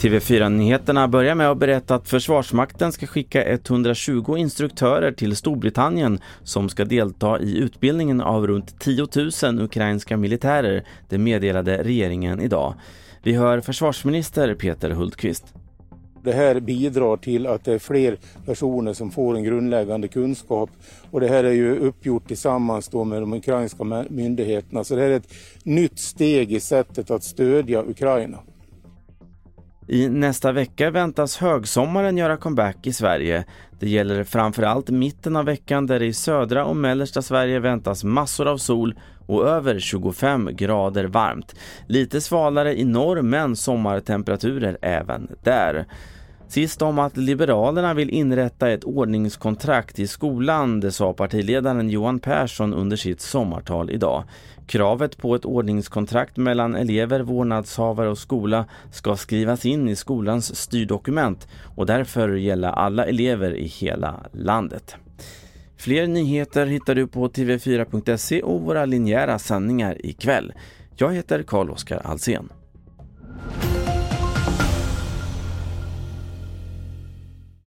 TV4-nyheterna börjar med att berätta att Försvarsmakten ska skicka 120 instruktörer till Storbritannien som ska delta i utbildningen av runt 10 000 ukrainska militärer, det meddelade regeringen idag. Vi hör försvarsminister Peter Hultqvist. Det här bidrar till att det är fler personer som får en grundläggande kunskap och det här är ju uppgjort tillsammans då med de ukrainska myndigheterna så det här är ett nytt steg i sättet att stödja Ukraina. I nästa vecka väntas högsommaren göra comeback i Sverige. Det gäller framförallt mitten av veckan där det i södra och mellersta Sverige väntas massor av sol och över 25 grader varmt. Lite svalare i norr men sommartemperaturer även där. Sist om att Liberalerna vill inrätta ett ordningskontrakt i skolan, det sa partiledaren Johan Persson under sitt sommartal idag. Kravet på ett ordningskontrakt mellan elever, vårdnadshavare och skola ska skrivas in i skolans styrdokument och därför gälla alla elever i hela landet. Fler nyheter hittar du på tv4.se och våra linjära sändningar ikväll. Jag heter Carl-Oskar Alsen.